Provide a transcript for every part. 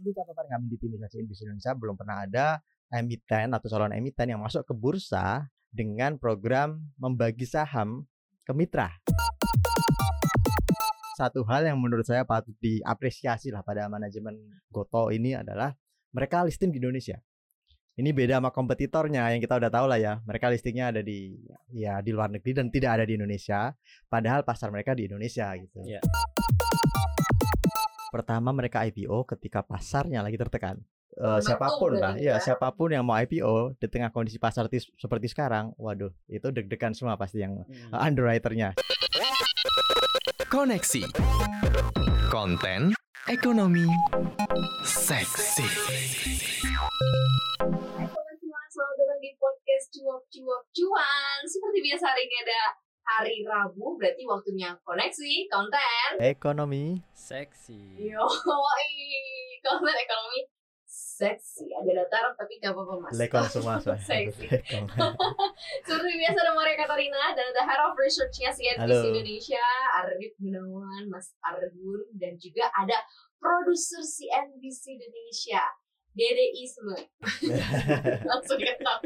Menurut catatan kami di tim investasi Indonesia belum pernah ada emiten atau calon emiten yang masuk ke bursa dengan program membagi saham ke mitra. Satu hal yang menurut saya patut diapresiasi lah pada manajemen Goto ini adalah mereka listing di Indonesia. Ini beda sama kompetitornya yang kita udah tahu lah ya. Mereka listingnya ada di ya di luar negeri dan tidak ada di Indonesia. Padahal pasar mereka di Indonesia gitu. Iya. Pertama mereka IPO ketika pasarnya lagi tertekan. Eh, Momentum siapa pun lah, ya siapa pun yang mau IPO di tengah kondisi pasar seperti sekarang, waduh, itu deg-degan semua pasti yang Hmm. uh, underwriternya. Koneksi Konten Ekonomi Seksi teman-teman, selamat datang di podcast Cuap Cuap Cuan. Seperti biasa hari ini ada hari Rabu, berarti waktunya koneksi, konten. Ekonomi Seksi. Yo, konten ekonomi seksi. Agak datar tapi gak apa-apa mas. lekong semua. Seksi. Seperti biasa ada Maria Katarina dan ada Head of Research-nya CNBC Halo. Indonesia, Arif Gunawan, Mas Argun, dan juga ada produser CNBC Indonesia, Dede Isme. Langsung ketemu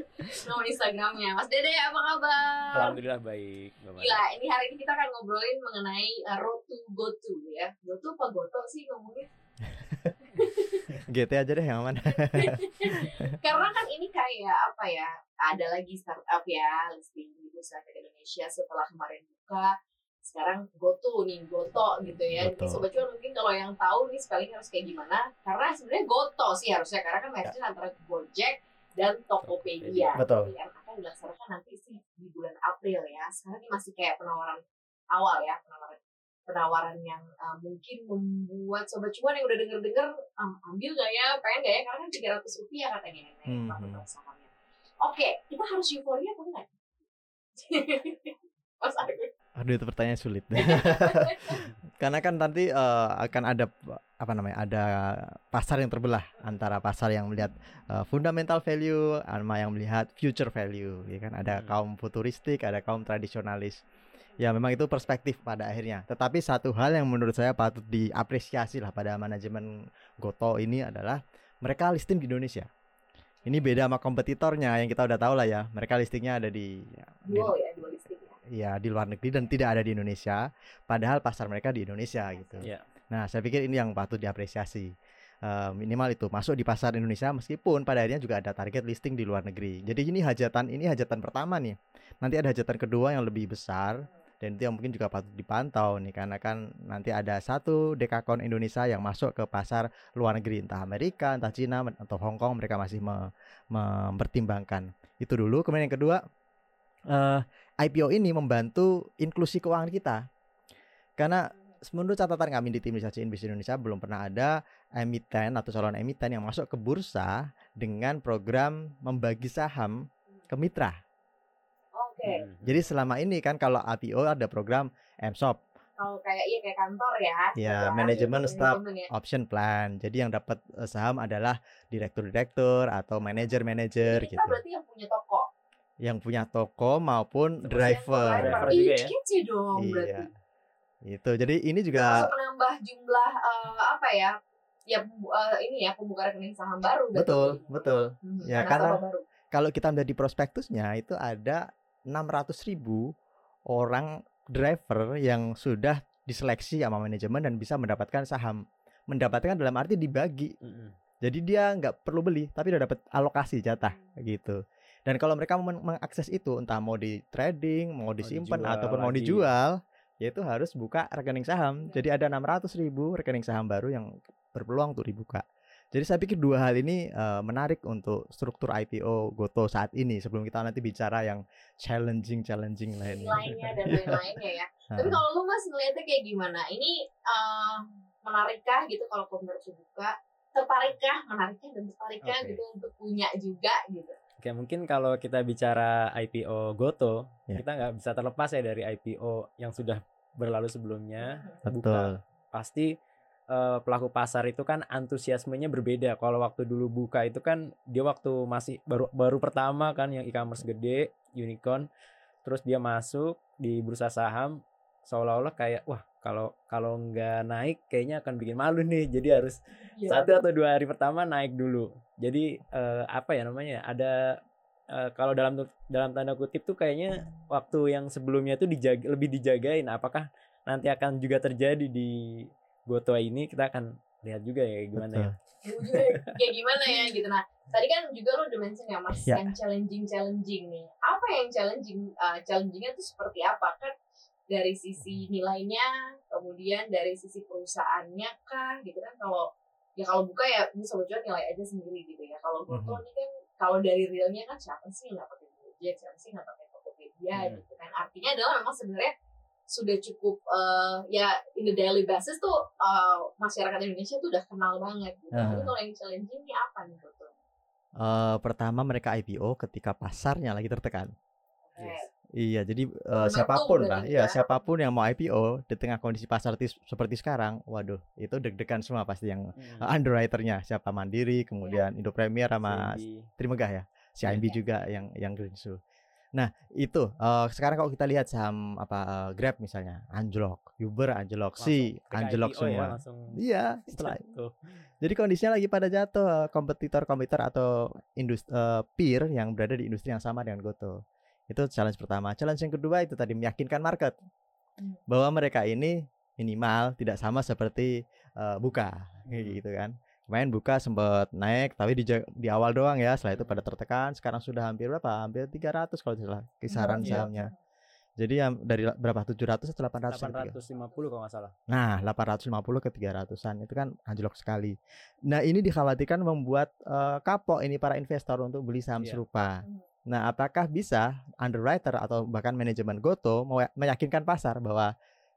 nama Instagramnya. Mas Dede, apa kabar? Alhamdulillah baik. Mari. Gila, ini hari ini kita akan ngobrolin mengenai uh, road to go to ya. Go to apa goto sih ngomongin? GT aja deh yang mana? Karena kan ini kayak apa ya? Ada lagi startup ya listing di Bursa Efek Indonesia setelah kemarin buka. Sekarang goto nih, goto gitu ya. Jadi Goto. sobat cuan mungkin kalau yang tahu nih spelling harus kayak gimana? Karena sebenarnya goto sih harusnya karena kan merger antara Gojek dan Tokopedia. Betul. Yang akan dilaksanakan nanti sih di bulan April ya. Sekarang ini masih kayak penawaran awal ya, penawaran penawaran yang uh, mungkin membuat sobat cuan yang udah denger-denger um, ambil gak ya, pengen gak ya? Karena kan 300 rupiah katanya naik hmm. sahamnya. Oke, kita harus euforia apa enggak? Mas Argun. Aduh itu pertanyaan sulit. Karena kan nanti eh, akan ada apa namanya? Ada pasar yang terbelah antara pasar yang melihat eh, fundamental value sama yang melihat future value, ya kan? Ada Hmm. kaum futuristik, ada kaum tradisionalis. Ya memang itu perspektif pada akhirnya. Tetapi satu hal yang menurut saya patut diapresiasi lah pada manajemen Goto ini adalah mereka listing di Indonesia. Ini beda sama kompetitornya yang kita udah tahu lah ya. Mereka listingnya ada di, di ya, listing ya. Ya di luar negeri dan tidak ada di Indonesia padahal pasar mereka di Indonesia gitu. Iya. Nah, saya pikir ini yang patut diapresiasi. Eh, minimal itu masuk di pasar Indonesia meskipun pada akhirnya juga ada target listing di luar negeri. Jadi ini hajatan ini hajatan pertama nih. Nanti ada hajatan kedua yang lebih besar dan itu yang mungkin juga patut dipantau nih karena kan nanti ada satu dekakon Indonesia yang masuk ke pasar luar negeri entah Amerika, entah Cina atau Hong Kong mereka masih me- mempertimbangkan. Itu dulu. Kemudian yang kedua eh IPO ini membantu inklusi keuangan kita. Karena menurut catatan kami di tim investasi Indonesia Indonesia belum pernah ada emiten atau calon emiten yang masuk ke bursa dengan program membagi saham ke mitra. Oke, Hmm. Jadi selama ini kan kalau IPO ada program MSOP, kalau kayak iya kayak kantor ya. Ya, Gitu manajemen staff. Ya. option plan. Jadi yang dapat eh, saham adalah direktur-direktur atau manajer-manajer gitu. Kita berarti yang punya toko. Yang punya toko maupun driver. Driver juga ya? kece dong berarti. Iya. Itu. Jadi ini juga menambah jumlah eh, apa ya? Ya eh, ini ya pembuka rekening saham baru. berarti. betul, betul. Mhm, Ya, karena- baru. kalau kita melihat di prospektusnya itu ada 600 ribu orang driver yang sudah diseleksi sama manajemen dan bisa mendapatkan saham. Mendapatkan dalam arti dibagi. Mm-mm. Jadi dia nggak perlu beli, tapi udah dapat alokasi jatah gitu. Dan kalau mereka mau men- mengakses itu, entah mau di trading, mau disimpan dijual ataupun mau dijual, ya itu harus buka rekening saham. Jadi ada 600 ribu rekening saham baru yang berpeluang untuk dibuka. Jadi saya pikir dua hal ini eh, menarik untuk struktur IPO Goto saat ini sebelum kita nanti bicara yang challenging challenging lainnya. lainnya dan lain-lainnya ya. Tapi kalau lu mas ngeliatnya kayak gimana? Ini eh, menarikkah gitu kalau pemirsa buka? Tertarikkah? Menarikkah dan tertarikkah Oke. gitu untuk punya juga gitu? Oke, mungkin kalau kita bicara IPO Goto, Ya. kita nggak bisa terlepas ya dari IPO yang sudah berlalu sebelumnya. betul. buka. Pasti eh, pelaku pasar itu kan antusiasmenya berbeda. Kalau waktu dulu buka itu kan dia waktu masih baru baru pertama kan yang e-commerce gede, unicorn, terus dia masuk di bursa saham seolah-olah kayak wah kalau kalau nggak naik kayaknya akan bikin malu nih. Jadi harus Iya. satu atau dua hari pertama naik dulu. Jadi eh, apa ya namanya ada eh, kalau dalam dalam tanda kutip tuh kayaknya waktu yang sebelumnya tuh dijaga lebih dijagain. Apakah nanti akan juga terjadi di Gotoa ini? Kita akan lihat juga ya gimana ya. Ujungnya kayak gimana ya gitu. Nah tadi kan juga lo udah mention ya mas Ya. yang challenging challenging nih. Apa yang challenging uh, challengingnya tuh seperti apa? Kan dari sisi nilainya kemudian dari sisi perusahaannya kah gitu kan kalau ya kalau buka ya ini sobat cuan nilai aja sendiri gitu ya kalau Mhm. ini kan kalau dari realnya kan siapa sih yang nggak pakai Gojek siapa sih yang nggak pakai Tokopedia Hmm. gitu kan artinya adalah memang sebenarnya sudah cukup eh, ya in the daily basis tuh eh, masyarakat Indonesia tuh udah kenal banget gitu. Ah. Tapi kalau yang challenging ini apa nih Goto? Eh, pertama mereka IPO ketika pasarnya lagi tertekan. Yes. Iya, jadi eh, Momentum siapa pun lah, iya ya. siapa pun yang mau IPO di tengah kondisi pasar tis- seperti sekarang, waduh, itu deg-degan semua pasti yang Hmm. underwriternya, siapa Mandiri, kemudian Indo Premier sama. Trimegah ya, CIMB Iya. juga yang yang Greensu. Nah itu eh, sekarang kalau kita lihat saham apa eh, Grab misalnya, anjlok, Uber anjlok, si anjlok IPO ya, semua. langsung Iya, setelah jatuh. jadi kondisinya lagi pada jatuh kompetitor-kompetitor atau industri peer yang berada di industri yang sama dengan Goto. Itu challenge pertama. Challenge yang kedua itu tadi meyakinkan market Hmm. bahwa mereka ini minimal tidak sama seperti eh, buka kayak Hmm. gitu kan. Kemarin buka sempat naik tapi di di awal doang ya, setelah itu pada tertekan, sekarang sudah hampir berapa? Hampir 300 kalau tidak salah kisaran Iya. sahamnya. Jadi yang dari berapa 700 atau 800 gitu. 850 kalau nggak salah Nah, 850 ke 300-an itu kan anjlok sekali. Nah, ini dikhawatirkan membuat eh, kapok ini para investor untuk beli saham Iya. serupa. Hmm. Nah, apakah bisa underwriter atau bahkan manajemen Goto meyakinkan pasar bahwa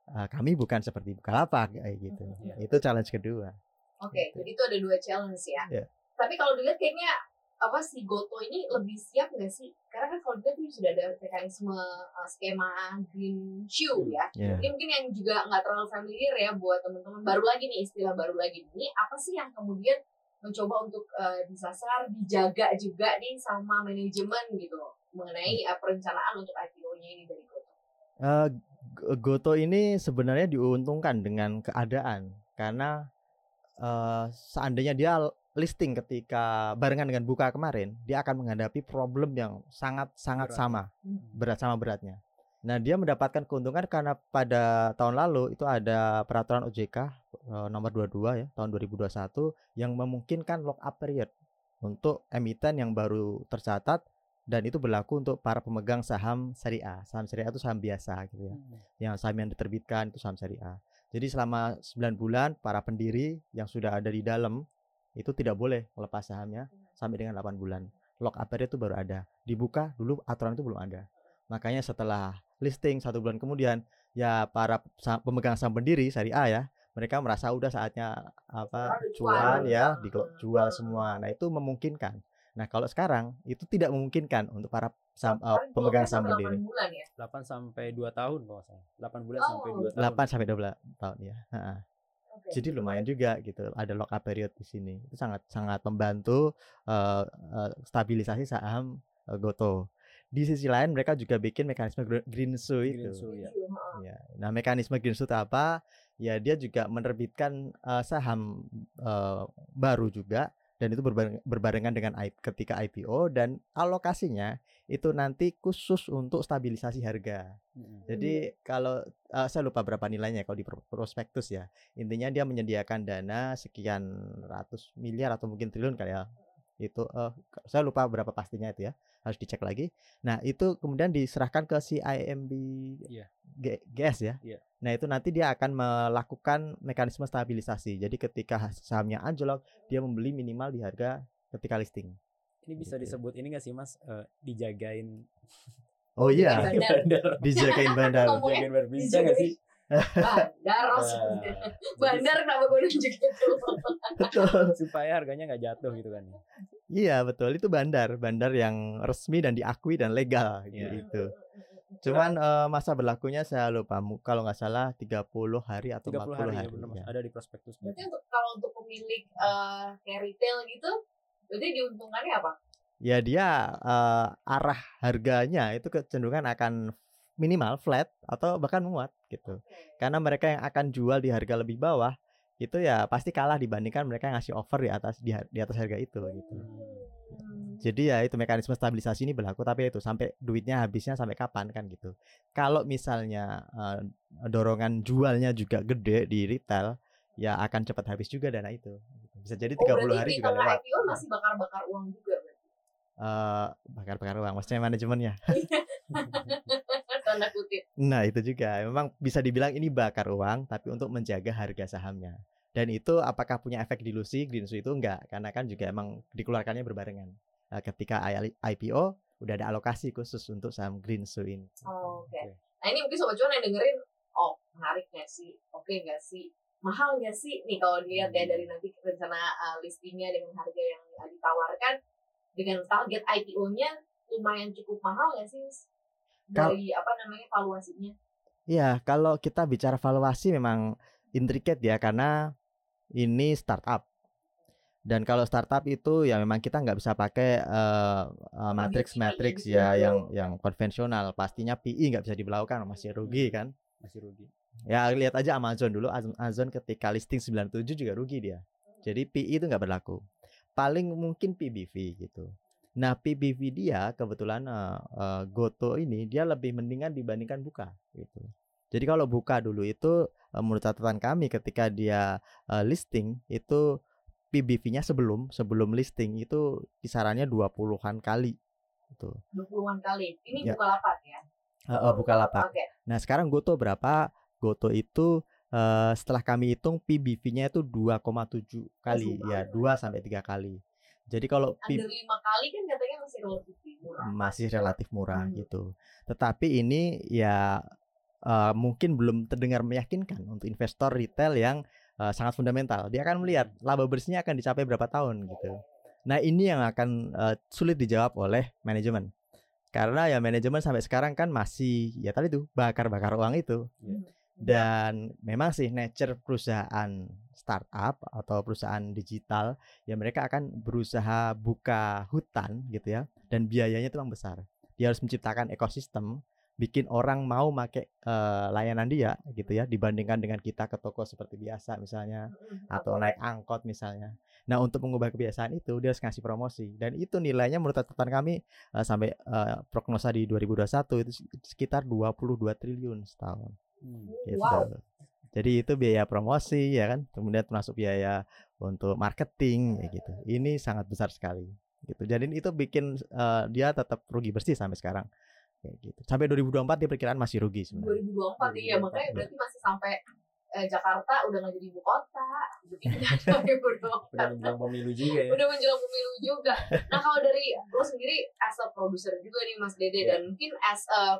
eh, kami bukan seperti Bukalapak kayak gitu. Iya. Itu challenge kedua. Oke, Gitu. jadi itu ada dua challenge ya. Iya. Tapi kalau dilihat kayaknya apa si Goto ini lebih siap nggak sih? Karena kan kalau dilihat ini sudah ada mekanisme uh, skema green shoe ya. Ya. Ini mungkin yang juga nggak terlalu familiar ya buat teman-teman. Baru lagi nih istilah baru lagi ini apa sih yang kemudian mencoba untuk uh, disasar, dijaga juga nih sama manajemen gitu mengenai uh, perencanaan untuk IPO-nya ini dari Goto. Eh, G- Goto ini sebenarnya diuntungkan dengan keadaan karena eh, seandainya dia listing ketika barengan dengan buka kemarin, dia akan menghadapi problem yang sangat sangat Berat. sama, Hmm. berat sama beratnya. Nah, dia mendapatkan keuntungan karena pada tahun lalu itu ada peraturan OJK nomor 22 ya, tahun 2021 yang memungkinkan lock up period untuk emiten yang baru tercatat dan itu berlaku untuk para pemegang saham syariah. Saham syariah itu saham biasa gitu ya. Hmm. Yang saham yang diterbitkan itu saham syariah. Jadi selama 9 bulan para pendiri yang sudah ada di dalam itu tidak boleh melepas sahamnya sampai dengan 8 bulan. Lock up period itu baru ada. Dibuka dulu aturan itu belum ada. Makanya setelah listing satu bulan kemudian ya para pemegang saham pendiri syariah ya mereka merasa udah saatnya apa cuan ya dijual semua. Nah itu memungkinkan. Nah kalau sekarang itu tidak memungkinkan untuk para eh, Kemarin pemegang saham sampai pendiri. 8 bulan ya. 8 sampai 2 tahun kalau salah 8 bulan Oh. sampai 2 tahun 8 sampai 12 tahun ya. Ha-ha. Oke. Jadi lumayan juga gitu. Ada lock up period di sini. Itu sangat sangat membantu eh, eh, stabilisasi saham eh, Goto. Di sisi lain mereka juga bikin mekanisme gr- green shoe itu. Green shoe, ya. Ya. Nah, mekanisme green shoe itu apa? Ya dia juga menerbitkan eh, saham eh, baru juga dan itu berbareng- berbarengan dengan I- ketika IPO dan alokasinya itu nanti khusus untuk stabilisasi harga. Hmm. Jadi kalau eh, saya lupa berapa nilainya kalau di pro- prospektus ya. Intinya dia menyediakan dana sekian ratus miliar atau mungkin triliun kali ya. Itu eh, saya lupa berapa pastinya itu ya. Harus dicek lagi. Nah, itu kemudian diserahkan ke si IMB Iya. G- GS ya. Iya. Nah, itu nanti dia akan melakukan mekanisme stabilisasi. Jadi ketika sahamnya anjlok, dia membeli minimal di harga ketika listing. Ini bisa Gitu. disebut ini gak sih Mas eh, dijagain Oh iya, Di bandar. bandar. dijagain bandar. Dijagain bandar bisa gak sih? Bandar Nah, maksudnya. jadi Bandar kenapa gue nunjuk gitu? Betul. supaya harganya nggak jatuh gitu kan ya. Iya betul itu bandar, bandar yang resmi dan diakui dan legal Iya. gitu. Cuman eh, masa berlakunya saya lupa mu- kalau nggak salah 30 hari atau 30 40 hari, hari. ya bener Mas. ya. Ada di prospektus. Berarti untuk kalau untuk pemilik eh, kayak retail gitu, berarti diuntungkannya apa? Ya dia eh, arah harganya itu kecenderungan akan minimal flat atau bahkan menguat gitu. Karena mereka yang akan jual di harga lebih bawah itu ya pasti kalah dibandingkan mereka yang ngasih offer di atas di, di atas harga itu gitu. Hmm. Jadi ya itu mekanisme stabilisasi ini berlaku tapi itu sampai duitnya habisnya sampai kapan kan gitu. Kalau misalnya eh, dorongan jualnya juga gede di retail ya akan cepat habis juga dana itu. Bisa jadi 30 Oh, hari juga lewat. IPO masih bakar-bakar uang juga berarti. Eh, bakar-bakar uang maksudnya manajemennya. Tanda kutip. Nah, itu juga. Memang bisa dibilang ini bakar uang tapi untuk menjaga harga sahamnya. Dan itu apakah punya efek dilusi Greensu itu enggak karena kan juga emang dikeluarkannya berbarengan. Nah, ketika IPO udah ada alokasi khusus untuk saham Greensu ini. Oh, Oke. Nah ini mungkin sobat cuan yang dengerin, oh menarik nggak sih? Oke nggak sih? Mahal nggak sih? Nih kalau dilihat ya dari nanti rencana uh, listingnya dengan harga yang uh, ditawarkan dengan target IPO-nya lumayan cukup mahal nggak sih? Kal- Dari apa namanya valuasinya? Ya, kalau kita bicara valuasi memang intricate ya karena ini startup. Dan kalau startup itu ya memang kita nggak bisa pakai eh, eh, matrix matrix ya dulu. yang yang konvensional. Pastinya PI nggak bisa diberlakukan masih rugi kan. Masih rugi. Ya lihat aja Amazon dulu Az- Amazon ketika listing 97 juga rugi dia. Jadi PI itu nggak berlaku. Paling mungkin PBV gitu. Nah PBV dia kebetulan eh, eh, Goto ini dia lebih mendingan dibandingkan buka gitu. Jadi kalau buka dulu itu eh, menurut catatan kami ketika dia eh, listing itu PBV-nya sebelum sebelum listing itu kisarannya 20-an kali gitu. 20-an kali. Ini Ya. buka lapak ya? Eh, eh, Bukalapak. Oke. Nah sekarang Goto berapa? Goto itu eh, setelah kami hitung PBV-nya itu 2,7 kali ya 2 sampai 3 kali. Jadi kalau Under 5 kali kan katanya masih relatif murah. masih relatif murah Hmm. gitu. Tetapi ini ya eh, mungkin belum terdengar meyakinkan untuk investor retail yang eh, sangat fundamental. Dia akan melihat laba bersihnya akan dicapai berapa tahun gitu. Nah ini yang akan eh, sulit dijawab oleh manajemen. Karena ya manajemen sampai sekarang kan masih ya tadi tuh bakar-bakar uang itu. Hmm. Dan memang sih nature perusahaan startup atau perusahaan digital ya mereka akan berusaha buka hutan gitu ya dan biayanya itu memang besar. Dia harus menciptakan ekosistem bikin orang mau make eh, layanan dia gitu ya dibandingkan dengan kita ke toko seperti biasa misalnya atau naik angkot misalnya. Nah, untuk mengubah kebiasaan itu dia harus ngasih promosi dan itu nilainya menurut catatan kami eh, sampai eh, prognosa di 2021 itu sekitar 22 triliun setahun Hmm. gitu. Wow. Jadi itu biaya promosi ya kan, kemudian termasuk biaya untuk marketing ya gitu. Ini sangat besar sekali gitu. Jadi itu bikin eh, dia tetap rugi bersih sampai sekarang kayak gitu. Sampai 2024 dia perkiraan masih rugi sebenarnya. 2024 iya 2024, makanya ya. berarti masih sampai eh, Jakarta udah nggak jadi ibu kota begitu 2024 Udah menjelang pemilu juga ya. udah menjelang pemilu juga nah kalau dari lo sendiri as a producer juga nih Mas Dede Iya. dan mungkin as a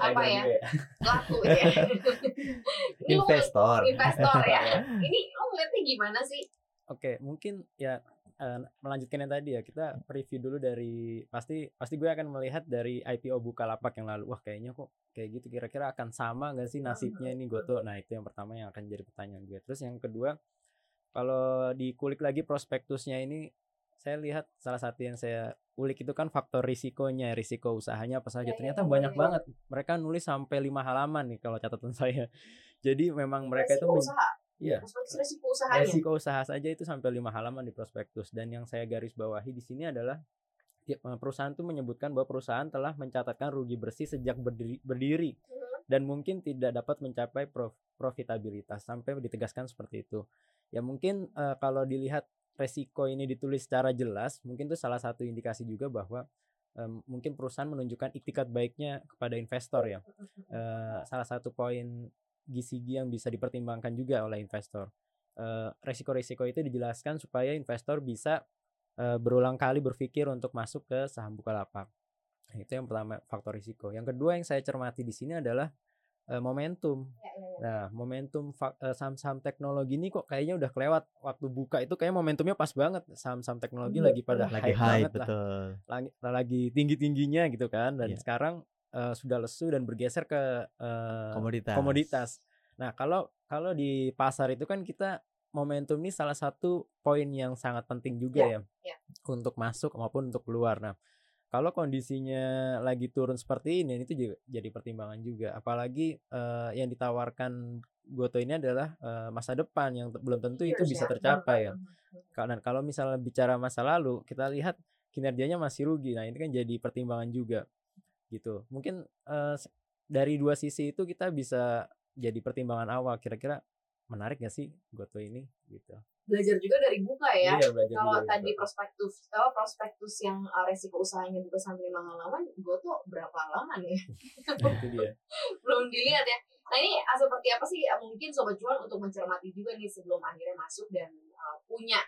apa ya ya Ini lo Investor. investor ya ini lo ngeliatnya gimana sih Oke, mungkin ya eh, melanjutkan yang tadi ya kita review dulu dari pasti pasti gue akan melihat dari IPO Bukalapak yang lalu. Wah, kayaknya kok kayak gitu kira-kira akan sama nggak sih nasibnya ini Goto? Nah, itu yang pertama yang akan jadi pertanyaan gue. Terus yang kedua, kalau dikulik lagi prospektusnya ini saya lihat salah satu yang saya ulik itu kan faktor risikonya, risiko usahanya apa saja. Ya, ya, Ternyata ya, banyak ya. banget. Mereka nulis sampai lima halaman nih kalau catatan saya. Jadi memang mereka itu resiko men- usaha iya resiko usahanya resiko usaha saja itu sampai lima halaman di prospektus dan yang saya garis bawahi di sini adalah ya, eh, perusahaan itu menyebutkan bahwa perusahaan telah mencatatkan rugi bersih sejak berdiri, berdiri Mhm. dan mungkin tidak dapat mencapai prof- profitabilitas sampai ditegaskan seperti itu ya mungkin eh, kalau dilihat resiko ini ditulis secara jelas mungkin itu salah satu indikasi juga bahwa em, mungkin perusahaan menunjukkan iktikat baiknya kepada investor ya Eh, salah satu poin GCG yang bisa dipertimbangkan juga oleh investor. Eh, Resiko-resiko itu dijelaskan supaya investor bisa eh, berulang kali berpikir untuk masuk ke saham Bukalapak. Itu yang pertama faktor risiko. Yang kedua yang saya cermati di sini adalah eh, momentum. Ya, ya, ya. Nah, momentum eh, saham-saham teknologi ini kok kayaknya udah kelewat waktu buka itu kayak momentumnya pas banget. Saham-saham teknologi Iya, lagi pada Lagi high banget lah betul. lagi, lagi tinggi-tingginya gitu kan dan Iya. sekarang eh, sudah lesu dan bergeser ke eh, Komoditas. komoditas. Nah, kalau kalau di pasar itu kan kita momentum ini salah satu poin yang sangat penting juga ya, ya. untuk masuk maupun untuk keluar. Nah, kalau kondisinya lagi turun seperti ini itu juga jadi pertimbangan juga. Apalagi eh, yang ditawarkan Goto ini adalah eh, masa depan yang belum tentu itu Years bisa tercapai ya. Karena kalau misalnya bicara masa lalu kita lihat kinerjanya masih rugi. Nah ini kan jadi pertimbangan juga gitu. Mungkin s- dari dua sisi itu kita bisa jadi pertimbangan awal. Kira-kira menarik gak sih Goto ini gitu belajar juga dari buka ya. Iya, kalau tadi gitu. prospektus kalau prospektus yang uh, resiko usahanya buka sampai lima halaman gue tuh berapa halaman ya? Itu dia. Belum dilihat ya. Nah ini uh, seperti apa sih uh, mungkin sobat cuan untuk mencermati juga nih sebelum akhirnya masuk dan uh, punya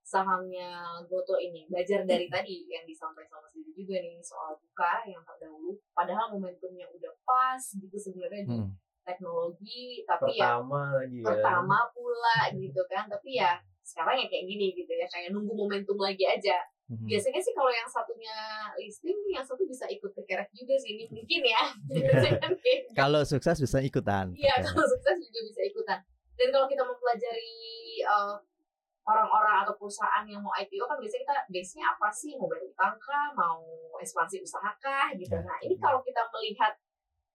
sahamnya Goto ini. Belajar dari tadi yang disampaikan sama Sidi juga nih soal buka yang terdahulu padahal momentumnya udah pas gitu sebenarnya. Hmm. Teknologi tapi ya pertama lagi ya. pertama pula gitu kan. Tapi ya sekarang ya kayak gini gitu ya kayak nunggu momentum lagi aja. Mhm. biasanya sih kalau yang satunya listing yang satu bisa ikut kekerek juga sih ini mungkin ya. Gitu. Kalau sukses bisa ikutan. iya kalau sukses juga bisa ikutan. Dan kalau kita mempelajari eh, orang-orang atau perusahaan yang mau IPO kan biasanya kita base-nya apa sih? Mau bayar utang kah? Mau ekspansi usaha kah? Gitu. Ya. nah ini kalau kita melihat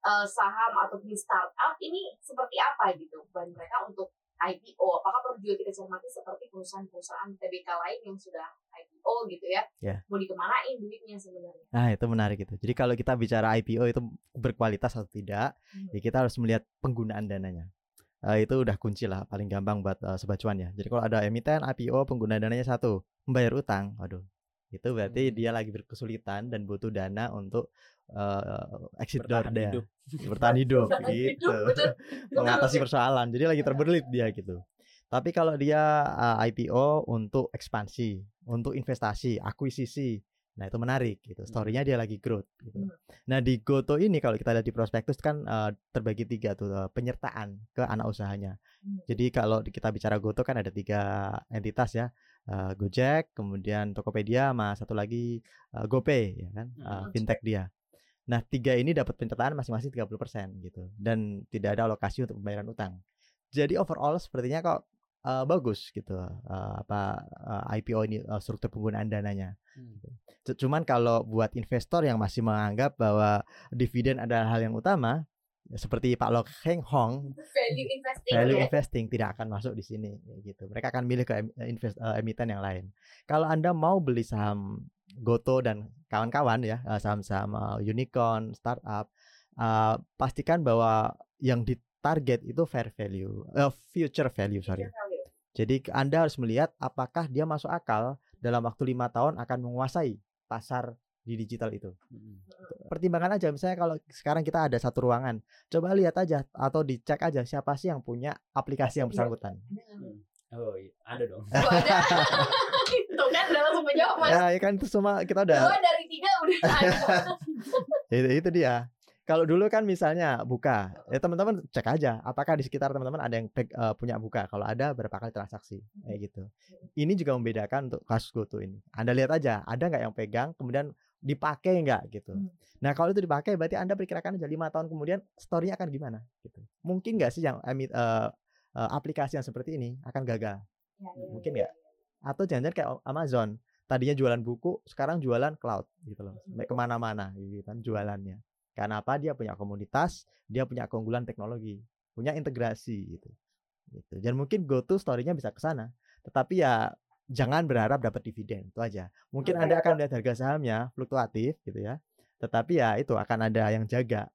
eh, saham ataupun startup ini seperti apa gitu buat mereka untuk IPO apakah perlu juga kita cermati seperti perusahaan-perusahaan TBK lain yang sudah IPO gitu ya Ya. mau dikemanain duitnya sebenarnya Nah, itu menarik itu. Jadi kalau kita bicara IPO itu berkualitas atau tidak, Hmm. ya kita harus melihat penggunaan dananya. Eh, itu udah kunci lah paling gampang buat eh, sobat cuan ya. Jadi kalau ada emiten IPO pengguna dananya satu, membayar utang, waduh. Itu berarti Hmm. dia lagi berkesulitan dan butuh dana untuk eh, exit door Bertahan dia. hidup. Bertahan hidup Bertahan gitu. hidup, betul. Mengatasi persoalan. Jadi lagi terbelit dia gitu. Tapi kalau dia uh, IPO untuk ekspansi, untuk investasi, akuisisi, nah itu menarik gitu. Storynya dia lagi growth. Gitu. Hmm. Nah di Goto ini kalau kita lihat di prospektus kan uh, terbagi tiga tuh uh, penyertaan ke anak usahanya. Hmm. Jadi kalau kita bicara Goto kan ada tiga entitas ya, Uh, Gojek, kemudian Tokopedia, sama satu lagi uh, GoPay ya kan, uh, Hmm. fintech dia. Nah tiga ini dapat penyertaan masing-masing 30% gitu, dan tidak ada alokasi untuk pembayaran utang. Jadi overall sepertinya kok uh, bagus gitu uh, apa uh, IPO ini uh, struktur penggunaan dananya. Hmm. C- Cuman kalau buat investor yang masih menganggap bahwa dividen adalah hal yang utama, seperti Pak Lok Heng Hong, value investing value ya investing tidak akan masuk di sini gitu. Mereka akan milih ke invest, emiten yang lain. Kalau Anda mau beli saham Goto dan kawan-kawan ya, eh, saham-saham eh, unicorn, startup, eh, pastikan bahwa yang ditarget itu fair value, eh, future value sorry. Value. Jadi Anda harus melihat apakah dia masuk akal dalam waktu lima tahun akan menguasai pasar di digital itu. Hmm. Pertimbangan aja misalnya kalau sekarang kita ada satu ruangan, coba lihat aja atau dicek aja siapa sih yang punya aplikasi yang bersangkutan. oh iya ada dong Tuh ada itu kan udah langsung menjawab mas Ya, ya kan itu semua kita udah dua dari tiga udah itu, itu dia. Kalau dulu kan misalnya buka, ya teman-teman cek aja apakah di sekitar teman-teman ada yang peg- eh, punya buka. Kalau ada berapa kali transaksi kayak gitu. Ini juga membedakan untuk kasus GoTo ini. Anda lihat aja, ada nggak yang pegang, kemudian dipakai nggak gitu. Hmm. Nah kalau itu dipakai, berarti Anda perkirakan aja lima tahun kemudian story-nya akan gimana gitu. Mungkin nggak sih yang eh, eh, aplikasi yang seperti ini akan gagal? Ya, ya, Mungkin ya. Atau jangan-jangan kayak Amazon, tadinya jualan buku, sekarang jualan cloud gitu loh. Sampai ke mana-mana gitu kan jualannya. Karena apa? Dia punya komunitas, dia punya keunggulan teknologi, punya integrasi gitu. gitu. Dan mungkin GoTo story-nya bisa ke sana. Tetapi ya jangan berharap dapat dividen itu aja. Mungkin Oke, Anda akan lihat harga sahamnya fluktuatif gitu ya. Tetapi ya itu akan ada yang jaga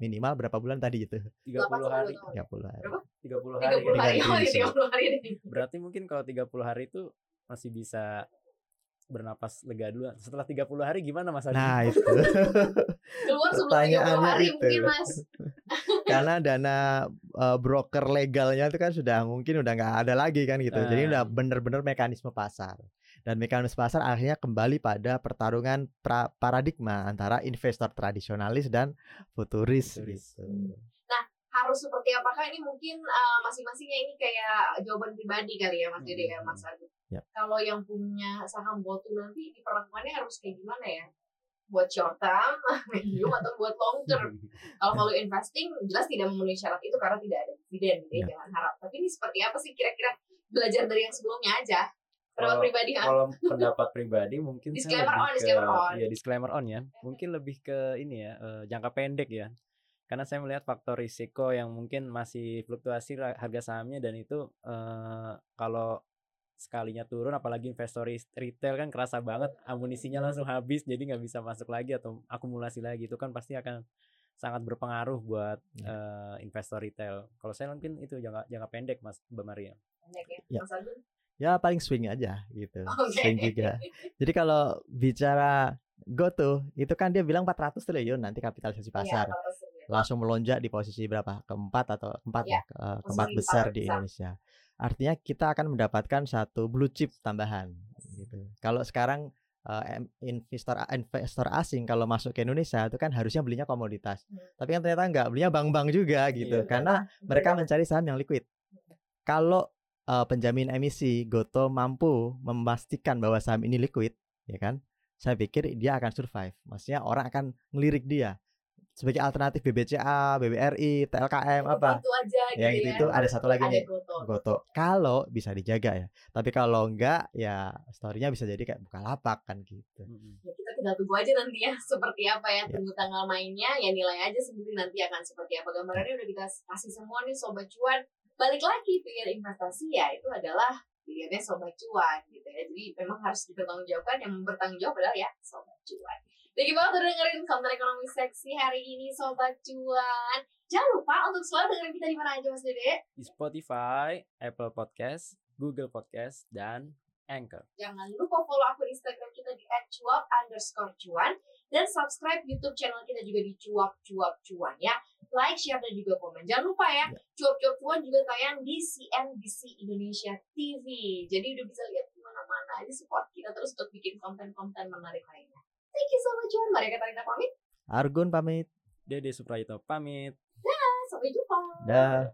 minimal berapa bulan tadi gitu. 30 hari 80 30 hari. 30 tiga hari puluh hari puluh hari ini berarti mungkin kalau 30 hari itu masih bisa bernapas lega dulu setelah 30 hari gimana Mas Adi? Nah, itu. keluar sebelum tiga puluh Pertanyaannya hari itu. mungkin mas karena dana uh, broker legalnya itu kan sudah mungkin udah nggak ada lagi kan gitu. Jadi udah Ah. bener-bener mekanisme pasar. Dan mekanisme pasar akhirnya kembali pada pertarungan pra- paradigma antara investor tradisionalis dan futuris, Futuris. gitu. Harus seperti apakah ini mungkin uh, masing-masingnya ini kayak jawaban pribadi kali ya mas Dede ya Hmm. mas Agus Yap. kalau yang punya saham GoTo nanti diperlakukannya harus kayak gimana ya buat short term, medium atau buat long term. Kalau kalau investing jelas tidak memenuhi syarat itu karena tidak ada dividen, gitu ya, Ya. jangan harap. Tapi ini seperti apa sih kira-kira belajar dari yang sebelumnya aja? Pendapat Kalau- pribadi? Kalau pendapat pribadi mungkin Disclaimer saya on, ke disclaimer on. ya disclaimer on ya. Mungkin lebih ke ini ya eh, jangka pendek ya. Karena saya melihat faktor risiko yang mungkin masih fluktuasi harga sahamnya dan itu eh, kalau sekalinya turun apalagi investor retail kan kerasa banget amunisinya langsung habis jadi nggak bisa masuk lagi atau akumulasi lagi itu kan pasti akan sangat berpengaruh buat eh, investor retail. Kalau saya mungkin itu jangka jangka pendek Mas Mbak Maria. Pendek ya. Ya. Mas Agung? Ya paling swing aja gitu. Oke. Swing juga. Jadi kalau bicara GoTo itu kan dia bilang 400 triliun nanti kapitalisasi Iya, pasar. tersebut. Langsung melonjak di posisi berapa? Keempat atau keempat Iya, ya, ke- keempat besar di besar. Indonesia. Artinya kita akan mendapatkan satu blue chip tambahan gitu. Kalau sekarang em- investor investor asing kalau masuk ke Indonesia itu kan harusnya belinya komoditas. Hmm. Tapi kan ternyata enggak, belinya bank-bank juga gitu. Iya. Karena mereka mencari saham yang liquid. Kalau eh, penjamin emisi Goto mampu memastikan bahwa saham ini liquid, ya kan? Saya pikir dia akan survive. Maksudnya orang akan ngelirik dia sebagai alternatif BBCA, BBRI, TLKM apa. Itu aja gitu Yang itu ya. tuh ada satu lagi Ada nih, Goto. Goto. Kalau bisa dijaga ya. Tapi kalau enggak ya story-nya bisa jadi kayak buka lapak kan gitu. Mm-mm. Ya, kita tinggal tunggu aja nanti ya seperti apa ya Ya. tunggu tanggal mainnya ya nilai aja sendiri nanti akan seperti apa gambarannya udah kita kasih semua nih sobat cuan balik lagi pilihan investasi ya itu adalah pilihannya sobat cuan gitu ya jadi memang harus dipertanggungjawabkan yang bertanggung jawab adalah ya sobat cuan Thank you banget udah dengerin konten ekonomi seksi hari ini sobat cuan jangan lupa untuk selalu dengerin kita di mana aja mas Dede Di Spotify, Apple Podcast, Google Podcast, dan Anchor. Jangan lupa follow akun Instagram kita di @cuap underscore cuan dan subscribe YouTube channel kita juga di cuap cuap cuan ya. Like, share dan juga komen. Jangan lupa ya, cuap cuap cuan juga tayang di CNBC Indonesia TV. Jadi udah bisa lihat di mana-mana. Jadi support kita terus untuk bikin konten-konten menarik lainnya. Thank you so much cuan. Mari Katarina pamit. Argun pamit. Dede Suprayitno pamit. Sampai jumpa. Dah.